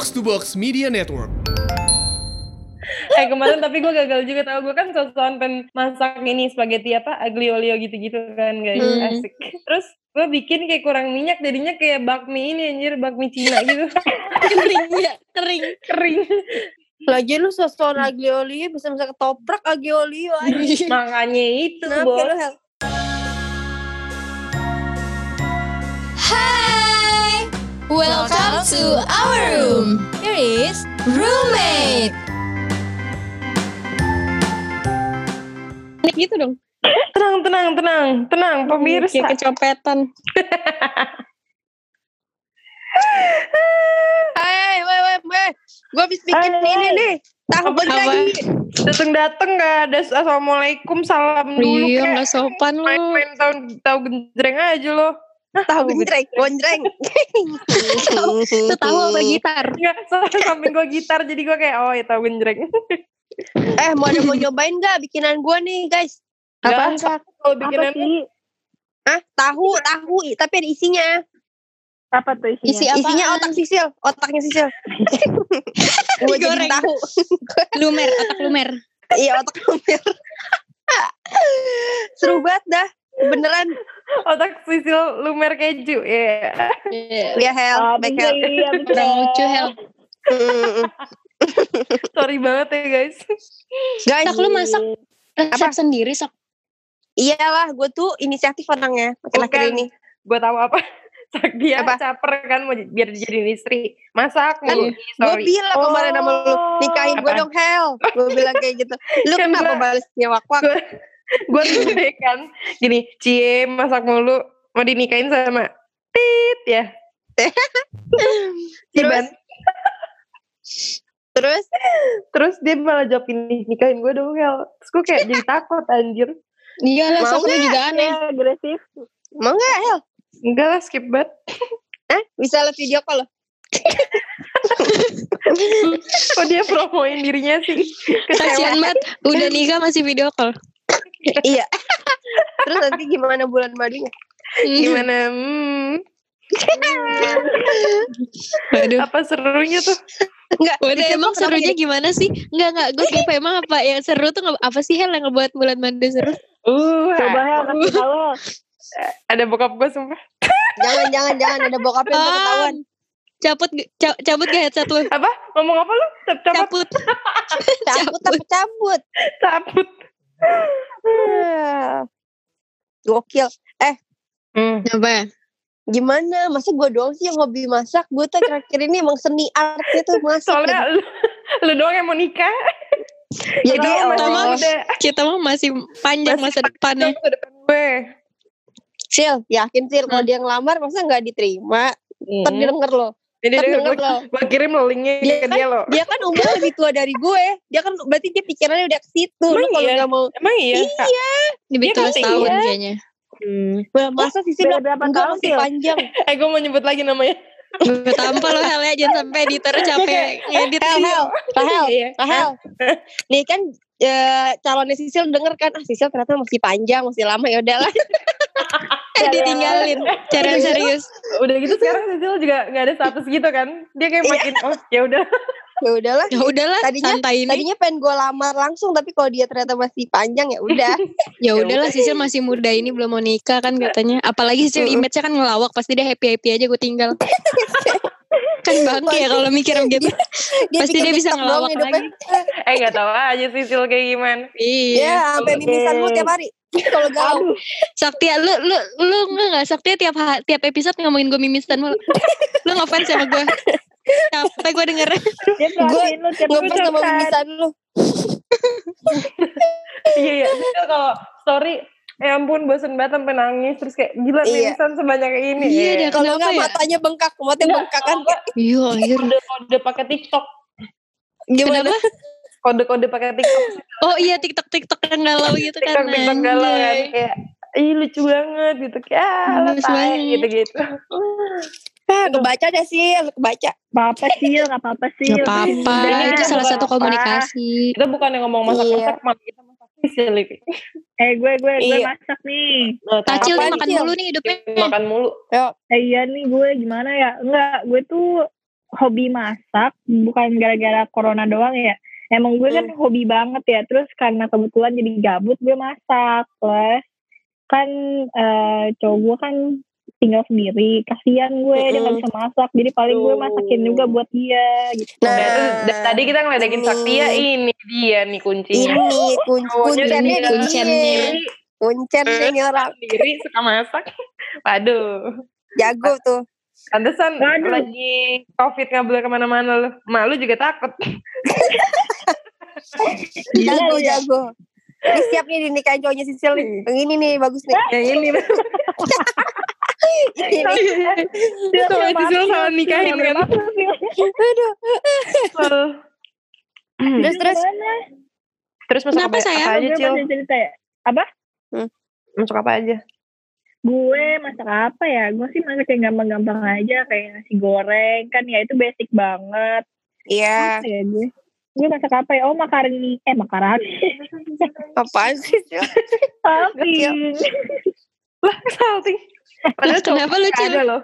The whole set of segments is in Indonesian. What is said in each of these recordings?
Box to Box Media Network. eh kemarin tapi gue gagal juga tau gue kan sosokan pengen masak ini spaghetti apa aglio olio gitu-gitu kan guys. Hmm. asik. Terus gue bikin kayak kurang minyak jadinya kayak bakmi ini anjir bakmi Cina gitu. Kering ya kering. Kering. Lagi lu sosokan aglio olio bisa bisa ketoprak aglio olio makanya itu Kenapa bos? Hai Welcome to our room Here is roommate gitu dong tenang tenang tenang tenang pemirsa Kayak kecopetan Hei, weh, weh, weh. Gue habis bikin Hai, ini hai. nih. Tahu Apa? lagi. dateng dateng gak ada assalamualaikum salam dulu Iya kayak gak sopan lu main-main tahu tahu genjreng aja lo Tahu genjreng, gonjreng. Itu tahu apa gitar Enggak, soalnya samping gue gitar jadi gue kayak oh ya tahu genjreng eh, mau ada mau nyobain gak bikinan gue nih, guys? Apaan, Sak? Kalau bikinan Hah? Tahu, tahu, i- tapi ada isinya. Apa tuh isinya? Isi apa? Isinya otak sisil, otaknya sisil. gue jadi tahu. Lumer, otak lumer Iya, otak lumer. Seru banget dah. Beneran. otak sisil lumer keju ya Ya, Hel. Ah, Baik, bisa, Hel. iya, betul. Kurang lucu Hel Mm-mm. sorry banget ya guys Guys, Tak lu masak resep sendiri sok iyalah gue tuh inisiatif orangnya. Akhir-akhir ini. gue tahu apa Sak dia Apa? caper kan mau biar dijadiin istri masak Kan Gue bilang kemarin sama lu, nikahin gue Apaan? dong Hel. Gue bilang kayak gitu. Lu Kan kenapa gua- balesnya wak-wak? Gue tuh kan gini cie masak mulu. Mau dinikahin sama tit ya. Terus, terus? Terus dia malah jawab ini nikahin gue dong Hel. Terus gue kayak jadi takut anjir. Iyalah Mau sok lu juga aneh. Ya, agresif. mau gak Hel? enggak lah skip banget. Eh, bisa liat video call lo? kok dia promoin dirinya sih? Kasian kecewa. banget. Udah nikah masih video call iya. Terus nanti gimana bulan madunya? gimana hmm, Waduh apa serunya tuh Enggak. Udah emang serunya jadi- gimana sih? Enggak enggak gue kepo emang apa yang seru tuh apa sih Hel yang ngebuat bulan madu seru? uh Coba ya kasih tahu. ada bokap gue sumpah Jangan, jangan, jangan. Ada bokapnya tuh ketahuan. Cabut ca- cabut gak headset lu? apa ngomong apa lu Cap- cabut Cabut. Cabut, tapi cabut. cabut Gokil. hmm. Apa ya? Gimana? Masa gue doang sih yang hobi masak? Gue tuh akhir-akhir ini emang seni artnya tuh masak. soalnya lu, lu doang yang mau nikah Jadi, oh, muda Kita mah masih panjang Masih masa depannya. masa depan gue Sil, yakin Sil kalau Hmm. dia ngelamar masa nggak diterima? Ntar dia denger loh. Jadi Ntar dia denger gue, loh. gue kirim lo linknya Dia ke dia lo. Dia kan umurnya lebih tua dari gue. Dia kan berarti dia pikirannya udah ke situ. Emang kalau iya? mau Emang iya? Kak? Lebih Dia tua kan setahun iya. kayaknya. Hmm. Wah, masa sih? Beda berapa Enggak tahun, masih panjang. Eh gue mau nyebut lagi namanya. Gue tampol lo Hel ya jangan sampai editor capek ngedit. Hel, Hel, Rahel, Iya. Nih kan eh, calonnya Sisil denger kan, ah Sisil ternyata masih panjang, masih lama ya udahlah. Eh ditinggalin. Cara serius. Udah gitu sekarang Sisil juga gak ada status gitu kan. Dia kayak makin oh ya udah. ya udahlah. Ya udahlah Tadinya- santai ini. Tadinya pengen gue lamar langsung, tapi kalau dia ternyata masih panjang ya udah. Ya udahlah Sisil masih muda ini belum mau nikah kan katanya. Apalagi Sisil image-nya kan ngelawak pasti dia happy-happy aja gue tinggal. Kan bangke ya kalau mikir begitu. Pasti dia bisa ngelawak hidupnya. lagi. Eh gak tahu aja Sisil kayak gimana. Iya. Ya, sampai mimisan lu tiap hari. Kalau galau. Saktia lu lu lu enggak enggak Saktia tiap tiap episode ngomongin gue mimisan mulu. lu ngefans sama gue. Capek gue denger. Tiap Ngefans sama mimisan lu. Iya iya. Kalau story Ya ampun bosen banget sampai nangis terus kayak gila Iya. sebanyak ini. Iya, ya. dia Kalau enggak ya? matanya bengkak, matanya bengkak kan. Iya anjir. Kode-kode pakai TikTok. Gimana? Kenapa? Kode-kode pakai TikTok. Oh iya TikTok TikTok yang galau gitu kan. TikTok TikTok galau kan kayak Ih lucu banget gitu kayak ah, gitu-gitu. Ah, kebaca deh sih, kebaca. Apa-apa sih, nggak apa-apa sih. Gak apa-apa, itu salah nggak satu komunikasi. Kita bukan yang ngomong masak-masak, malah kita masak sisil Eh gue gue gue Iya. masak nih. Nah, Tacil nih makan Cil? mulu nih hidupnya. makan mulu. Eh iya nih gue gimana ya? Enggak, gue tuh hobi masak bukan gara-gara corona doang ya. Emang gue kan hobi banget ya. Terus karena kebetulan jadi gabut gue masak. Plus kan eh, cowok gue kan tinggal sendiri. Kasihan gue dia nggak Mm-mm. bisa masak. Jadi paling gue masakin juga buat dia gitu. Nah, Nah, da- tadi kita ngeledekin. Saktia ini dia nih kuncinya. Ini kun Cowoknya kuncennya dia di kuncennya. sini. Kuncennya nih orang sendiri suka masak. Waduh. jago tuh. Pantesan Waduh. lagi covid nggak boleh ke mana-mana lu. Malu juga takut. Jago, ya. jago. Ini siap nih dinikahin cowoknya Sisil nih. Yang ini nih bagus nih. Yang ini. Sama Sisil sama nikahin kan. Aduh. Terus terus? Terus masuk Kenapa, apa, sayang? apa aja, Cil? cerita ya. Apa? Masuk apa aja? Gue masak apa ya? Gue sih masak yang gampang-gampang aja kayak nasi goreng kan ya itu basic banget. Iya. Apa ya gue? Gue masak apa ya? Oh makaroni. Eh makaroni. Apaan sih? Tapi Lah, salting. Padahal cowok kenapa lu, Cil? ada loh.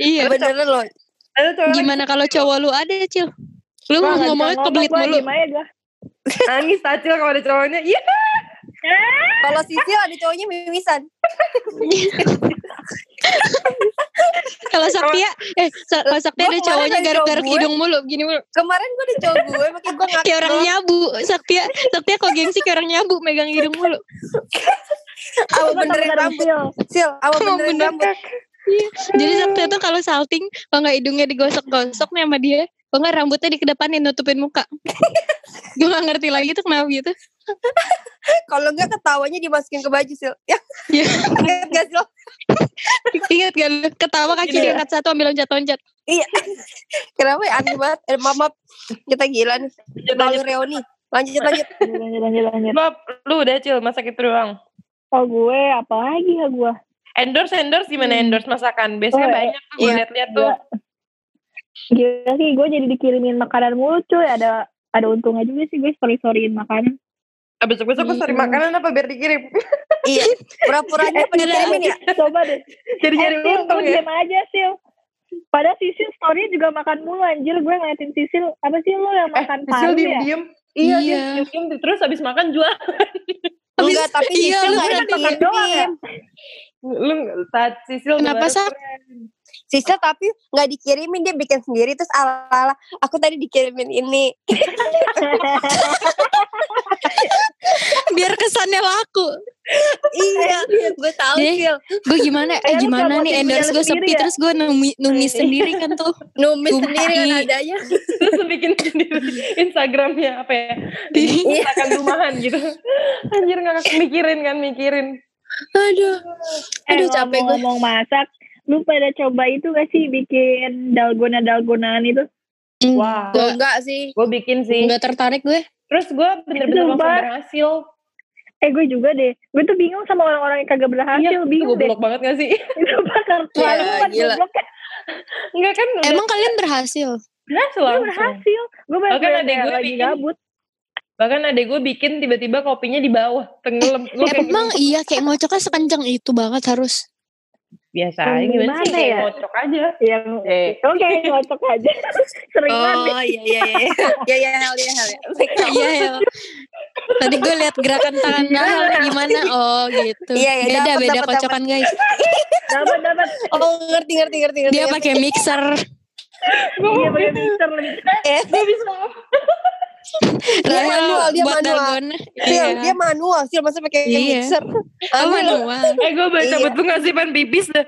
Iya. Beneran loh. Cowok Gimana kalau cowok lu ada, Cil? Lu nggak ngomongnya kebelit mulu. Nangis tacil kalau ada cowoknya. Iya. Kalau Sisil ada cowoknya mimisan. Kalau Saktia, eh kalau Saktia ada cowoknya garuk-garuk hidung mulu, gini mulu. Kemarin gue ada cowok gue, makanya gue ngakak. Kayak orang nyabu. Saktia, Saktia kok gengsi kayak orang nyabu megang hidung mulu. Awa Gua benerin rambut. Sil. Sil, awa Emang benerin bener. rambut. Jadi Saktia tuh kalau salting, kalau nggak hidungnya digosok-gosok nih sama dia, kalau nggak rambutnya dikedepanin nutupin muka. Gue gak ngerti lagi tuh kenapa gitu. Kalau enggak ketawanya dimasukin ke baju, Sil. Ya, Iya. ingat gak Sil? Ingat gak lu? Ketawa kaki Iya. diangkat satu ambil loncat-loncat. Iya. Kenapa ya aneh banget? Eh, maaf, maaf. Kita gila nih. Lanjut, reuni. Lanjut, lanjut. Lanjut lanjut lanjut. Bob, lu udah cil masak itu doang. Oh gue apa lagi ya gue? Endorse endorse gimana Hmm. endorse masakan? Biasanya Oh, banyak tuh iya. liat-liat tuh. Gila sih gue jadi dikirimin makanan mulu cuy. Ada ada untungnya juga sih gue story storyin makanan. Ah, besok-besok gue cari Hmm. makanan apa biar dikirim. Iya. Pura-puranya apa dikirimin ya? Coba deh. Jadi Eh, nyari Sil, untung ya. diem aja Sil. Padahal Sisil story juga makan mulu anjir. Gue ngeliatin Sisil. Apa sih lu yang Eh, makan Sisil paru ya? diem-diem. Iya, Iya. dia diem-diem. Terus habis makan jual. Enggak, tapi Iya, Sisil lu gak berarti makan doang ya? Lu saat Sisil Kenapa, baru Sisil tapi gak dikirimin, dia bikin sendiri. Terus ala-ala, aku tadi dikirimin ini. Biar kesannya laku. iya, gue tahu. Gue gimana? Eh Eh, gimana nih endorse gue sendiri sepi ya? terus gue numis, numis sendiri kan tuh. Numis Tumpah. sendiri kan adanya. Terus bikin sendiri Instagramnya apa ya? Iya. Masakan rumahan gitu. Anjir gak mikirin kan, mikirin. Aduh. Eh, Aduh, capek gue. ngomong masak. Lu pada coba itu gak sih bikin dalgona-dalgonaan itu? Wah, Oh, enggak sih. gue bikin sih. Nggak tertarik gue. Terus gue bener-bener langsung berhasil. Eh gue juga deh. Gue tuh bingung sama orang-orang yang kagak berhasil. Iya, itu bingung deh. goblok banget gak sih? Itu bakar Iya, terlalu banget gila. goblok. Enggak kan udah Emang kalian berhasil? berhasil Gue langsung. berhasil. Gue Bahkan bener-bener adek gue lagi bikin. gabut. Bahkan adek gue bikin tiba-tiba kopinya di bawah, tenggelam. Gue kayak Emang iya kayak ngocoknya sekencang itu banget harus. Biasa aja gimana sih ya? kocok aja. Yang Eh. oke ngocok aja. Sering banget. Oh iya iya iya. Iya iya hal iya hal. ya. Iya ya. Tadi gue lihat gerakan tangannya Hel gimana? Oh gitu. Iya, iya, beda dapet, beda dapet, kocokan guys. Dapat dapat. Oh ngerti ngerti ngerti ngerti. Dia pakai mixer. Gue Iya pakai mixer lagi. eh, gue bisa. Dia manual, dia buat manual. dalgona. Sil, Iya. dia manual, Sil masa pakai Iya. mixer. Oh, manual. Eh gue baca Iya. betul gak sih pan pipis dah.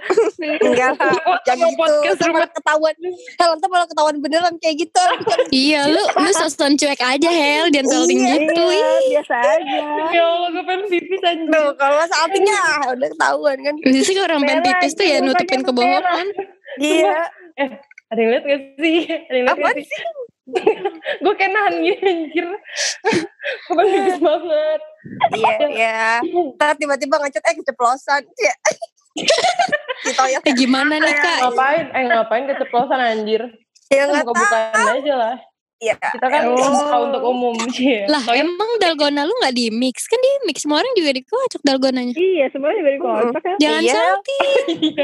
Enggak lah. Jangan gitu. podcast rumah. ketahuan. Hel, ntar malah ketahuan beneran kayak gitu. Iya, lu lu sosokan cuek aja Hel, jangan salting Iya. gitu. Iya, biasa aja. Ya Allah gue pengen pipis anjir. Tuh, kalau saltingnya ah, udah ketahuan kan. Biasanya sih orang pengen pipis tuh ya nutupin kebohongan. Iya. Ada yang liat gak sih? Ada yang gak sih? gue kayak nahan gini anjir. gue pengen pipis banget. Iya, iya. Ntar tiba-tiba ngechat eh keceplosan. Iya. Gitu ya. Eh gimana nih kak? Ngapain? Eh ngapain keceplosan anjir? Ya tahu. buka-bukaan aja lah. Iya. Kita kan Oh. buka untuk umum. Iya. Lah emang dalgona lu gak di mix? Kan di mix, semua orang juga dikocok dalgonanya. Iya, semuanya dari kocok ya. Jangan Iya. salting.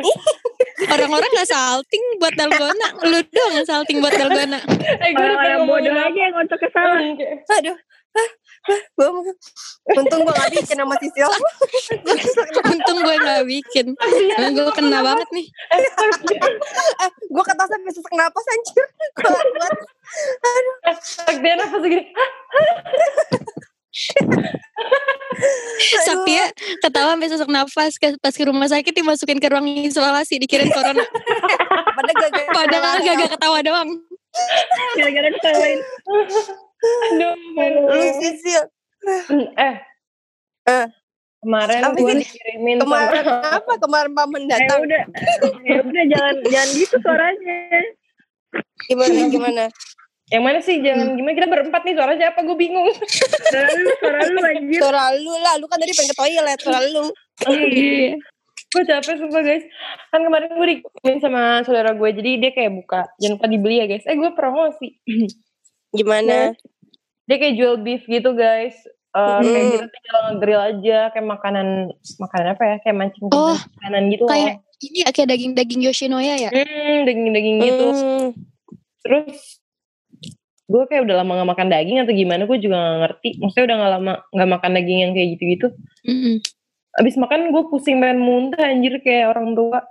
Orang-orang gak salting buat dalgona. Lu doang yang salting buat dalgona. Eh gue udah Orang-orang ngomongin bodoh aja yang ngocok ke salah. Aduh. Mau- Untung gue gak bikin sama Sisil. Untung gue gak bikin. Emang gue kena banget nih. eh, gue kata sampai sesak napas anjir. Gue buat. Saktian apa segini? Saktia ketawa sampai sesak nafas pas ke rumah sakit dimasukin ke ruang isolasi dikirain corona. Padahal gak ketawa doang. Gara-gara ketawain. Aduh. Lu Sisil. Eh. Eh. Kemarin gue dikirimin Kemarin sama apa? Kemarin paman Eh datang. udah. Ya udah jangan jangan gitu suaranya. Gimana gimana? Yang mana sih? Jangan gimana kita berempat nih suara siapa? Gue bingung. Suara lu, suara lu anjir. Suara lu lah. Lu kan tadi pengen ke toilet. Suara lu. Iya. gue capek sumpah guys. Kan kemarin gue dikirimin sama saudara gue. Jadi dia kayak buka. Jangan lupa dibeli ya guys. Eh gue promosi. Gimana? Dia kayak jual beef gitu guys. Eh, kayak Hmm. kita tinggal nge-grill aja kayak makanan makanan apa ya kayak mancing Oh, makanan gitu kayak- loh. Ini ya kayak daging-daging Yoshinoya ya? Hmm, daging-daging gitu. Hmm. Terus gue kayak udah lama gak makan daging atau gimana gue juga gak ngerti. Maksudnya udah gak lama gak makan daging yang kayak gitu-gitu. Mm-mm. Abis makan gue pusing pengen muntah anjir kayak orang tua.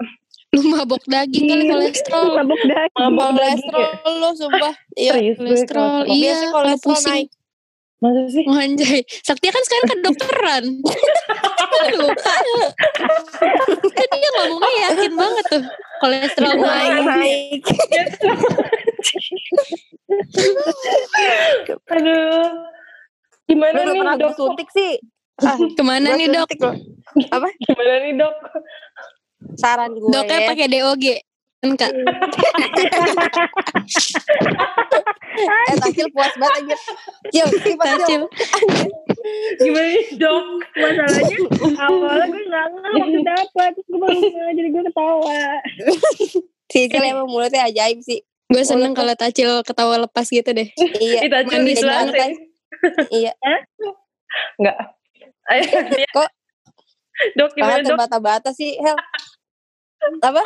Lu mabok daging kali kolesterol. Mabuk daging. Mabok daging Kolesterol ya. lu sumpah. Iya. Kolesterol, iya. Kolesterol pusing. naik. Masa sih? Oh, anjay. Saktia kan sekarang kedokteran. Lupa. Kan dia ngomongnya yakin banget tuh. Kolesterol naik. Naik. Aduh. Gimana Lu nih pernah dok? suntik sih. Ke mana Gua nih dok? Apa? Gimana nih dok? Saran gue. Doknya ya. pakai DOG. Kan kak? Eh Tacil puas banget anjir. Cil. Tacil. Gimana nih dok? Masalahnya awalnya gue gak ngerti apa. Terus gue baru jadi gue ketawa. Sisil emang mulutnya ajaib sih. Gue seneng kalau Tacil ketawa lepas gitu deh. Iya. Kita cuma manis banget, Iya. Enggak. Kok Dok gimana dok? terbata-bata sih, Hel. Apa?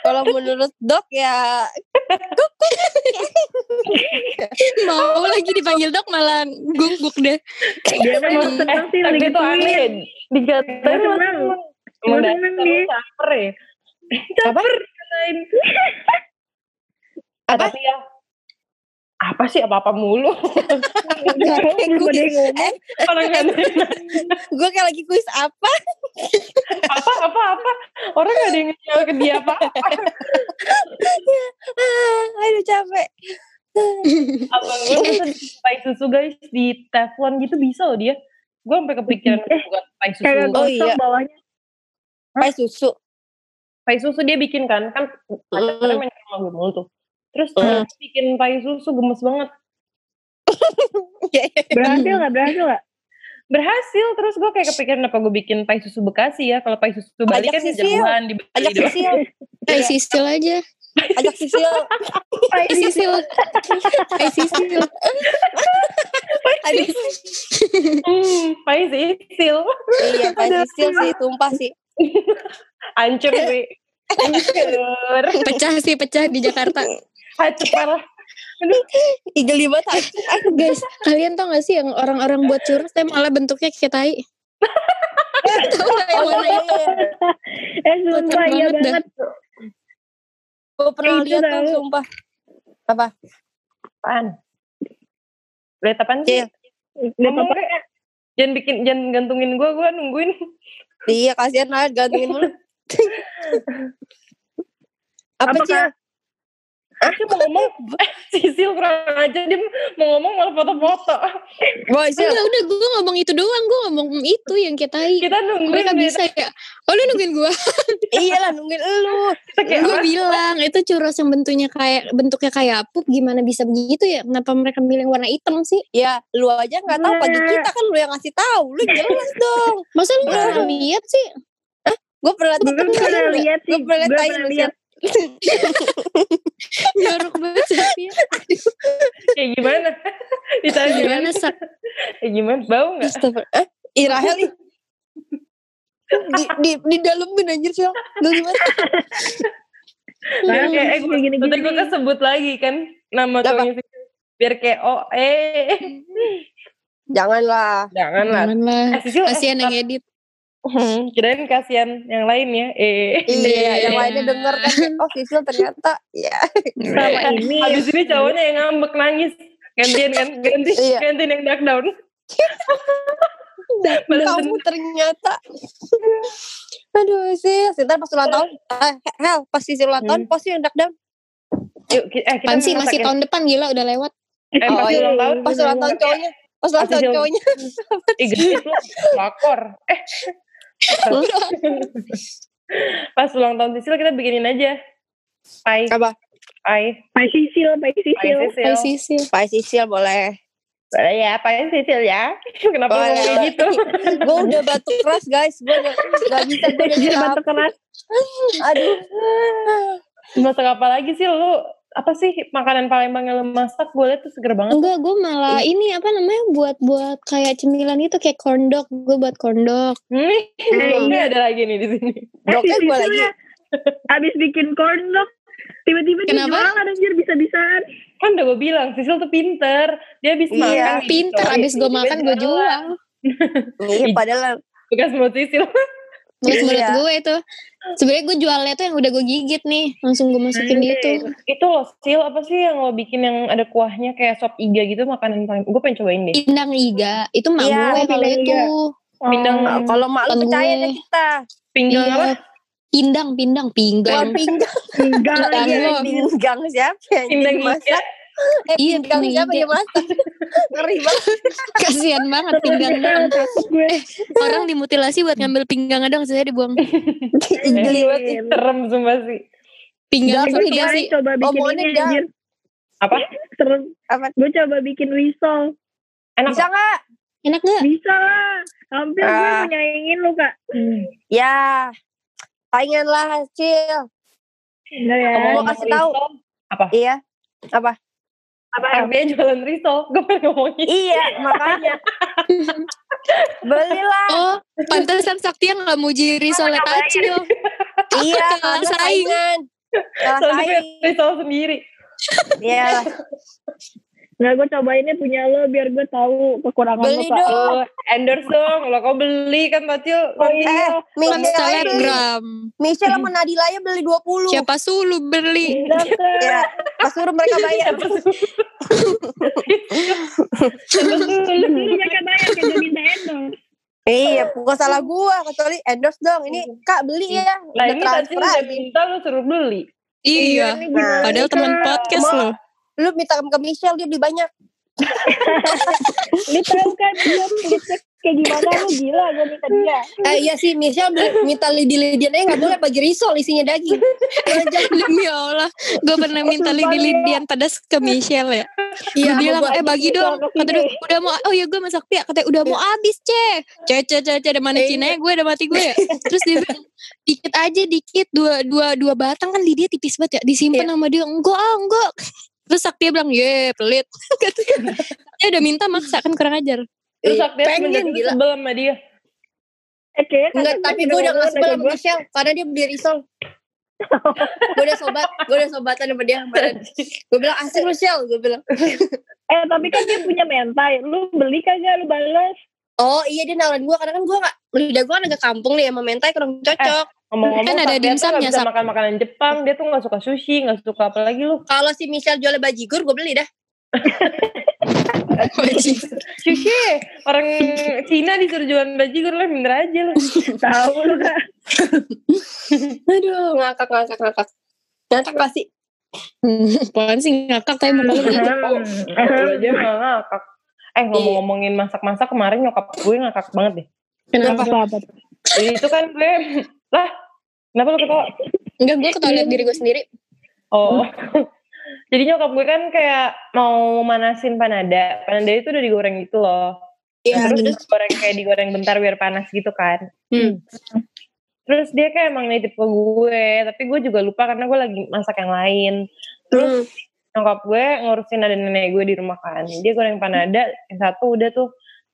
Kalau menurut dok ya Mau lagi dipanggil dok malah gungguk deh. Dia mah emang seneng sih Tapi lagi itu aneh. Dikatain Emang seneng. emang Emang dasar seneng lu dia. caper ya. Ah, tapi ya apa sih? Apa-apa mulu. Ada orang kan. Gue kayak lagi kuis apa? apa apa apa? Orang gak ada yang ngejawab ke dia apa aduh capek. abang gue pai susu guys? Di teflon gitu bisa loh dia. Gue sampai kepikiran Eh, buat pai susu. Kayak Oh, iya. bawahnya. Pai susu. pai susu dia bikin kan? Kan pacarnya main ke rumah gue mulu tuh terus dia bikin pai susu gemes banget Berhasil gak? Berhasil gak? berhasil terus gue kayak kepikiran apa gue bikin pai susu bekasi ya kalau pai susu Bali Ajak kan Sisil. jauhan di Bali Ajak. Sisil. Iya. sisil aja. Ajak Sisil. Eh sisil. Eh sisil. Aduh. hmm, pai sisil Iya, Pai Sisil sih tumpah sih. hancur sih hancur Pecah sih pecah di Jakarta. Hancur parah Igeli banget. Guys, kalian tau gak sih yang orang-orang buat curus tapi malah bentuknya kayak tai? Tahu gak yang mana iya, itu? iya. Eh sumpah iya banget. Gue pernah lihat tuh sumpah. Apa? apaan lihat apaan sih ngomong apa-apa. kayak jangan bikin jangan gantungin gue gue nungguin Iya, kasihan lah gantungin mulu. Apa, Apa? Kak? Dia mau ngomong Sisil kurang aja dia mau ngomong malah foto-foto Boy. Enggak, udah gue ngomong itu doang. Gue ngomong itu yang tai. kita nungguin Mereka bisa ya. Oh lu nungguin gue? Iya lah, nungguin lu. kita gue bilang itu churros yang bentuknya kayak bentuknya kayak pup gimana bisa begitu ya? Kenapa mereka milih warna hitam sih? Ya, lu aja nggak tahu pagi Nah. kita kan lu yang ngasih tahu. Lu jelas dong. Masa lu gak pernah lihat sih? Gue pernah Gue pernah lihat sih. Gue pernah lihat Lu. Jorok banget Safia. kayak gimana ditanya Gimana sak? kayak gimana bau nggak. Eh, Irahel nih. di di di dalemin anjir sih banget Biar Nah, kayak, eh gue, gini-gini. nanti gue kesebut lagi kan nama Sisil. Biar kayak, oh eh. janganlah Jangan lah. Jangan lah. Eh, eh, Kasihan yang edit. Hmm, kirain kasihan yang lain ya. Eh. iya yang lainnya denger kan kayak, oh Sisil ternyata ya Sama ini. Habis ini cowoknya yang ngambek nangis. Gantian kan, ganti, Iya. gantian yang dark down. kamu ternyata aduh sih ntar pas ulang tahun eh, hell pas Sisil ulang tahun Hmm. pasti yang down Yuk, eh, kita Pan sih masih masakin- tahun depan gila udah lewat. Eh, pas Oh, iya. ulang tahun. pas ulang tahun cowoknya pas ulang Pasti tahun cowoknya Ih, gendut lu. Lakor. Eh. pas ulang tahun Sisil kita bikinin aja. Pai. apa Pai. Pai Sisil, Pai Pai Sisil. Ay sisil. Pak Sisil boleh Boleh ya, Pai Sisil ya. Kenapa Boleh. ngomong kayak gitu? gue udah batuk keras guys gue gak, gak bisa gue udah siap batu keras. aduh Masak apa lagi sih lu? Apa sih makanan Palembang yang lu masak? Gue liat tuh seger banget. Enggak, gue malah ini apa namanya buat buat kayak cemilan itu kayak corn dog. Gue buat corn dog. Hmm, ini ada lagi nih di sini. dokter si gue lagi Abis bikin corn dog. Tiba-tiba dia Kenapa? jualan anjir bisa-bisaan. Kan udah gue bilang, Sisil tuh pinter. Dia habis Iya, makan. nih, Pinter abis gue makan gue jual. iya padahal Bekas mulut Sisil. Terus menurut Iya. gue itu sebenarnya gue jualnya tuh yang udah gue gigit nih langsung gue masukin di itu Itu loh, Sil, apa sih yang lo bikin yang ada kuahnya kayak sop iga gitu, makanan paling... Gue pengen cobain deh. pindang iga itu mak Iya, gue kalau pindang itu iga. Pindang Oh. Kalau mak Kan percaya deh kita Pinggang Iya. apa? pindang pindang pinggang pinggang Enggak Pindang lagi. lo. pinggang siapa yang Pindang masak iga. Eh Iya, pinggang pindang siapa yang masak ngeri banget kasihan banget pinggang Pinggang takut gue. orang dimutilasi buat ngambil pinggang dong saya dibuang geli banget Eh, Serem sumpah sih. pinggang iya kemarin sih coba bikin Omongannya ini anjir. Apa? Serem. Apa? Gue coba bikin risol. Enak bisa nggak enak gak Bisa lah. Hampir gue Ah. mau nyaingin lu kak. ya saingan lah hasil Enggak ya. Ngomong- kasih tahu. iya apa Apa? Dia jualan risol. Gue pengen ngomongin. iya makanya belilah oh pantesan Sakti yang gak muji risolnya kacil iya kalah saingan kalah Soalnya gue saing risol sendiri. iya Nggak gue cobainnya punya lo biar gue tahu kekurangan Beli lo kak. dong. Lo endorse dong. Lo kau beli kan Tacil. Oh eh iya. Michelle aja beli selebgram Michelle sama Nadila aja beli 20 siapa sulu beli Enggak kak. ya pas suruh mereka bayar Lu mereka bayar kayak gue minta endorse. iya bukan salah gua kecuali endorse dong ini kak beli ya udah ini transfer udah minta lo suruh beli. iya gimana padahal teman podcast loh lu minta ke Michelle dia beli banyak. Lu tahu kan dia kulitnya kayak gimana lu gila gue minta dia. eh iya sih Michelle beli, minta lidi-lidian aja nggak boleh bagi risol isinya daging. Demi Allah. Gue pernah minta lidi-lidian pedas ke Michelle ya. Iya bilang gua- eh bagi dong. Kata dia udah mau oh ya gue masak pia. Katanya udah mau habis ceh ceh ceh ceh ceh ada mana Eh, Cina gue ada mati gue ya. Terus dia bilang dikit aja dikit. Dua dua dua batang kan lidia tipis banget ya. Disimpan sama dia. Enggak ah enggak terus Sakti bilang ye pelit. Katanya, dia udah minta maksa kan kurang ajar. Terus Iya, Sakti pengen semenjak itu gila. sebel sama dia. Eh kayaknya Enggak, tapi gue udah gak sebel sama gue, Michelle Karena dia beli risol. Gue udah sobat Gue udah sobatan sama dia kemarin. Gue bilang asik lu Shell. Gue bilang. Eh tapi kan dia punya mentai. Lu beli kagak? Lu balas? Oh iya dia nawarin gue Karena kan gue gak Lidah gue kan agak kampung nih Sama mentai kurang cocok Ngomong-ngomong Kan ada dimsumnya, nggak Sak. makan makanan Jepang. Dia tuh gak suka sushi, gak suka apa lagi lu. Kalau si Michelle jual bajigur Gue beli dah Sushi, orang Cina disuruh jualan bajigur lah, minder aja lu. Tahu lu kak. Aduh ngakak ngakak ngakak Ngakak gak sih apaan sih ngakak tapi muka lu gitu Lu aja malah ngakak. Eh ngomong-ngomongin masak-masak kemarin nyokap gue ngakak banget deh. Kenapa? Itu kan gue, lah kenapa lu ketawa? enggak gue ketawa liat diri gue sendiri Oh. Jadi nyokap gue kan kayak mau manasin panada. Panada itu udah digoreng gitu loh. Iya terus digoreng kayak digoreng bentar biar panas gitu kan. Hmm. Terus dia kayak emang nitip ke gue, tapi gue juga lupa karena gue lagi masak yang lain. Terus Hmm. nyokap gue ngurusin ada nenek gue di rumah kan. Dia goreng panada, yang satu udah tuh.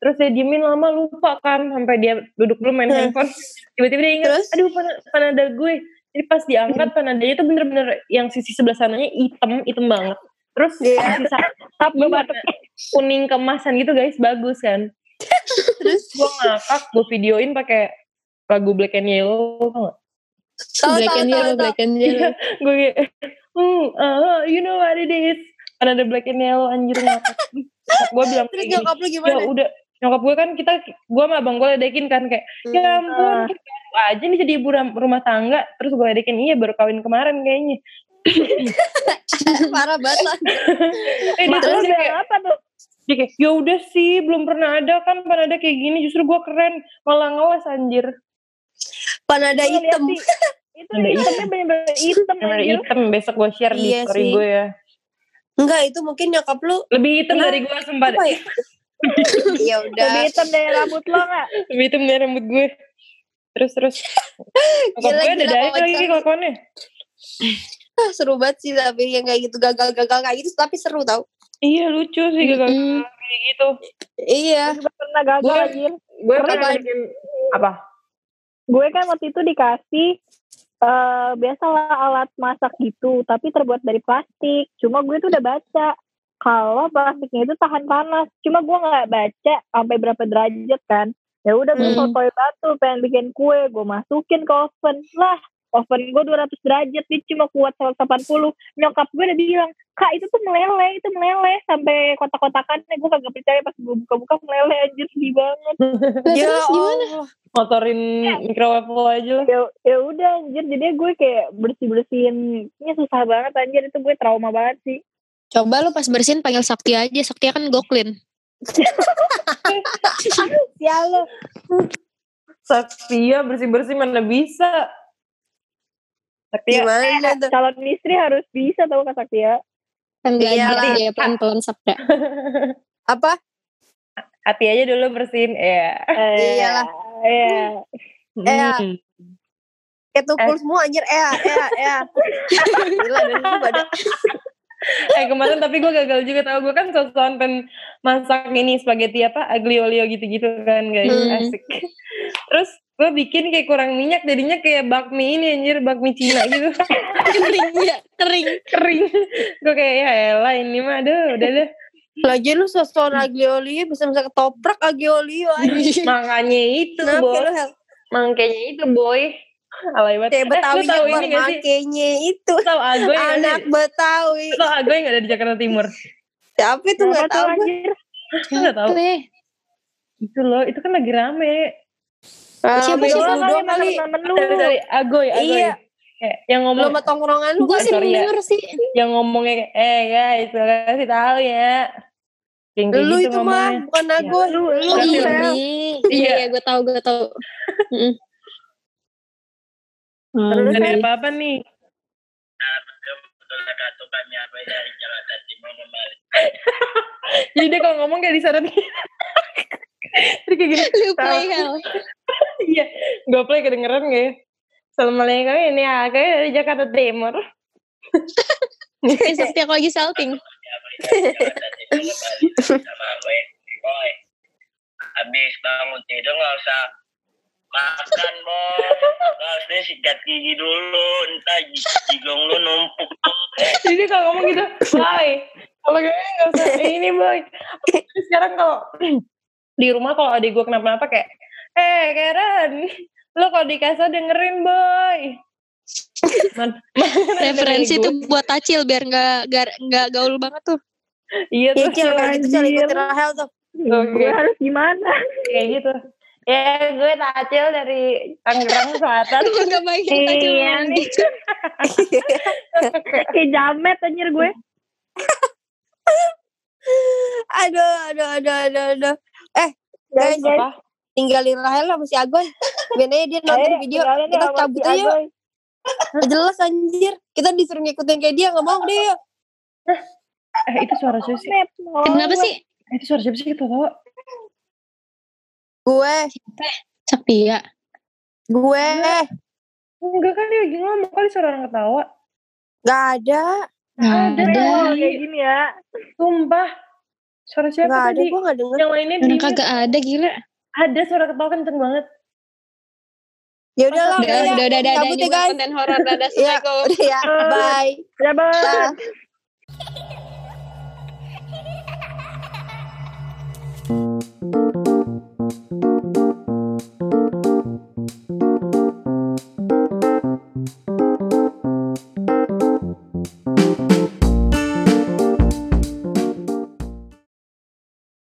Terus dia diemin lama lupa kan sampai dia duduk dulu main Hmm. handphone. Tiba-tiba dia ingat Terus? aduh pan panada gue. Jadi pas diangkat panadanya itu bener-bener yang sisi sebelah sananya hitam hitam banget. Terus sisa Tap Iya, kuning kemasan gitu guys bagus kan. Terus gue ngakak gue videoin pakai lagu Black and Yellow tau tahu Black tahu and yellow, black and yellow. gue kayak hmm uh, you know what it is. Ada Black and Yellow anjir ngakak. Gue bilang Terus kayak gini ya udah nyokap gue kan kita gue sama abang gue ledekin kan kayak ya Hmm. ampun kita baru aja nih jadi ibu rumah tangga terus gue ledekin iya baru kawin kemarin kayaknya Parah banget eh terus kayak apa tuh? dia kayak ya udah sih belum pernah ada kan pernah ada kayak gini justru gue keren malah ngeles anjir Panada Gua liat hitam. Itu Ada hitamnya bener-bener hitam bener anjir. hitam besok gue share di Iya story sih. gue ya Enggak, itu mungkin nyokap lu lebih hitam Nah, dari gue sempat ya? udah. Lebih hitam dari rambut lo gak? lebih hitam dari rambut gue terus terus Gila, gue ada kalau lagi kelakuannya Ah, seru banget sih tapi yang kayak gitu gagal-gagal kayak gitu tapi seru tau. iya lucu sih gagal Mm-mm. kayak gitu Iya. Gue pernah gagal anjir. gue Pernah kan? bikin apa Gue kan waktu itu dikasih eh biasalah alat masak gitu, tapi terbuat dari plastik. Cuma gue tuh udah baca kalau plastiknya itu tahan panas. Cuma gue nggak baca sampai berapa derajat kan. Ya udah gue Hmm. sotoy batu pengen bikin kue, gue masukin ke oven. Lah, oven gue 200 derajat dia cuma kuat 180. Nyokap gue udah bilang, "Kak, itu tuh meleleh, itu meleleh sampai kotak-kotakannya." Gue kagak percaya pas gue buka-buka meleleh anjir sedih banget. Ya terus gimana? Allah. motorin microwave lo aja lah ya ya udah anjir jadi gue kayak bersih bersihinnya susah banget anjir itu gue trauma banget sih Coba lu pas bersihin panggil Sakti aja. Sakti kan goklin. ya lo Saktia bersih-bersih mana bisa Saktia Gimana tuh? calon istri harus bisa tau kak Saktia Kan Iyalah. belajar ya pelan-pelan Sakti. Apa? hati aja dulu bersihin ya eh, Iyalah. ya Eh, Hmm. Kayak tukul semua anjir. Eh, eh, eh. Gila dan itu badan. Eh kemarin tapi gue gagal juga tau. Gue kan sosokan pengen masak ini spaghetti apa aglio olio gitu-gitu kan guys. Hmm. asik. Terus gue bikin kayak kurang minyak jadinya kayak bakmi ini anjir bakmi Cina gitu. Kering ya, kering. kering. Gue kayak ya elah ini mah aduh udah deh. Lagi lu sosokan aglio-olio bisa bisa ketoprak aglio-olio makanya itu Kenapa boy makanya itu boy alay banget Kayak Eh, Betawi lu tahu ini gak sih makanya itu. Lu tahu agoy gak Anak sih Betawi. Lu tahu agoy gak ada di Jakarta Timur Siapa itu Kenapa gak tuh tahu gue. anjir Lu gak tahu itu loh itu kan lagi rame Ah, Siapa Bego sih? lu Doang kali lu dari dari agoy agoy Iya. Kayak yang Lu ngomong sama tongkrongan lu gue kan, sorry ya. denger sih. yang ngomongnya eh guys kasih tahu ya yang kayak Lu gitu itu mah bukan aku. lu lu Oh iya, iya, Iya. iya, gue tahu, gue tahu. Mm-mm. Hmm, Gak ada apa-apa nih? Jadi dia kalau ngomong kayak gitu Terus kayak gini Lu play hell. iya gue play kedengeran gak ya Assalamualaikum ini aku dari Jakarta Timur. Sakti aku lagi salting. boy. Habis bangun tidur nggak usah makan boy harusnya sikat gigi dulu. Entah jigong lu numpuk. Jadi kalau ngomong gitu boy kalau kayaknya gak usah. Ini boy sekarang kalau di rumah kalau adik gue kenapa-napa kayak eh Karen lo kalau di kasur dengerin boy Man, Referensi tuh buat Acil biar nggak nggak- nggak gaul banget tuh. gue. iya Iya tuh Cil, kalau gitu Cil ikutin Rahel tuh. gue harus gimana? Kayak gitu ya gue Tacil dari Tangerang Selatan nggak baik Acil Iya nih. gitu. kayak jamet anjir gue Aduh, aduh, aduh, aduh, aduh. Eh, guys, guys. apa tinggalin Rahel sama si Agoy. Biar dia nonton Eh, video. Kita sama cabut si aja yuk. Jelas anjir. Kita disuruh ngikutin kayak dia. Gak mau deh yuk. eh itu suara siapa sih Kenapa sih? Eh, itu suara siapa sih kita tahu Gue, Sakti ya. gue. enggak kan dia lagi ngomong kali suara orang ketawa Gak ada. Nah, Ada. ada. Oh, kayak gini ya sumpah Suara siapa Gak ada, tadi? gue gak denger. Yang lainnya kagak ada gila. Ada suara ketawa kenceng banget. Ya udah lah, Udah, udah, udah, udah, Cabut ya guys. konten horor. Dadah, Iya, Assalamualaikum. udah ya. Bye. Ya, Bang. Dah.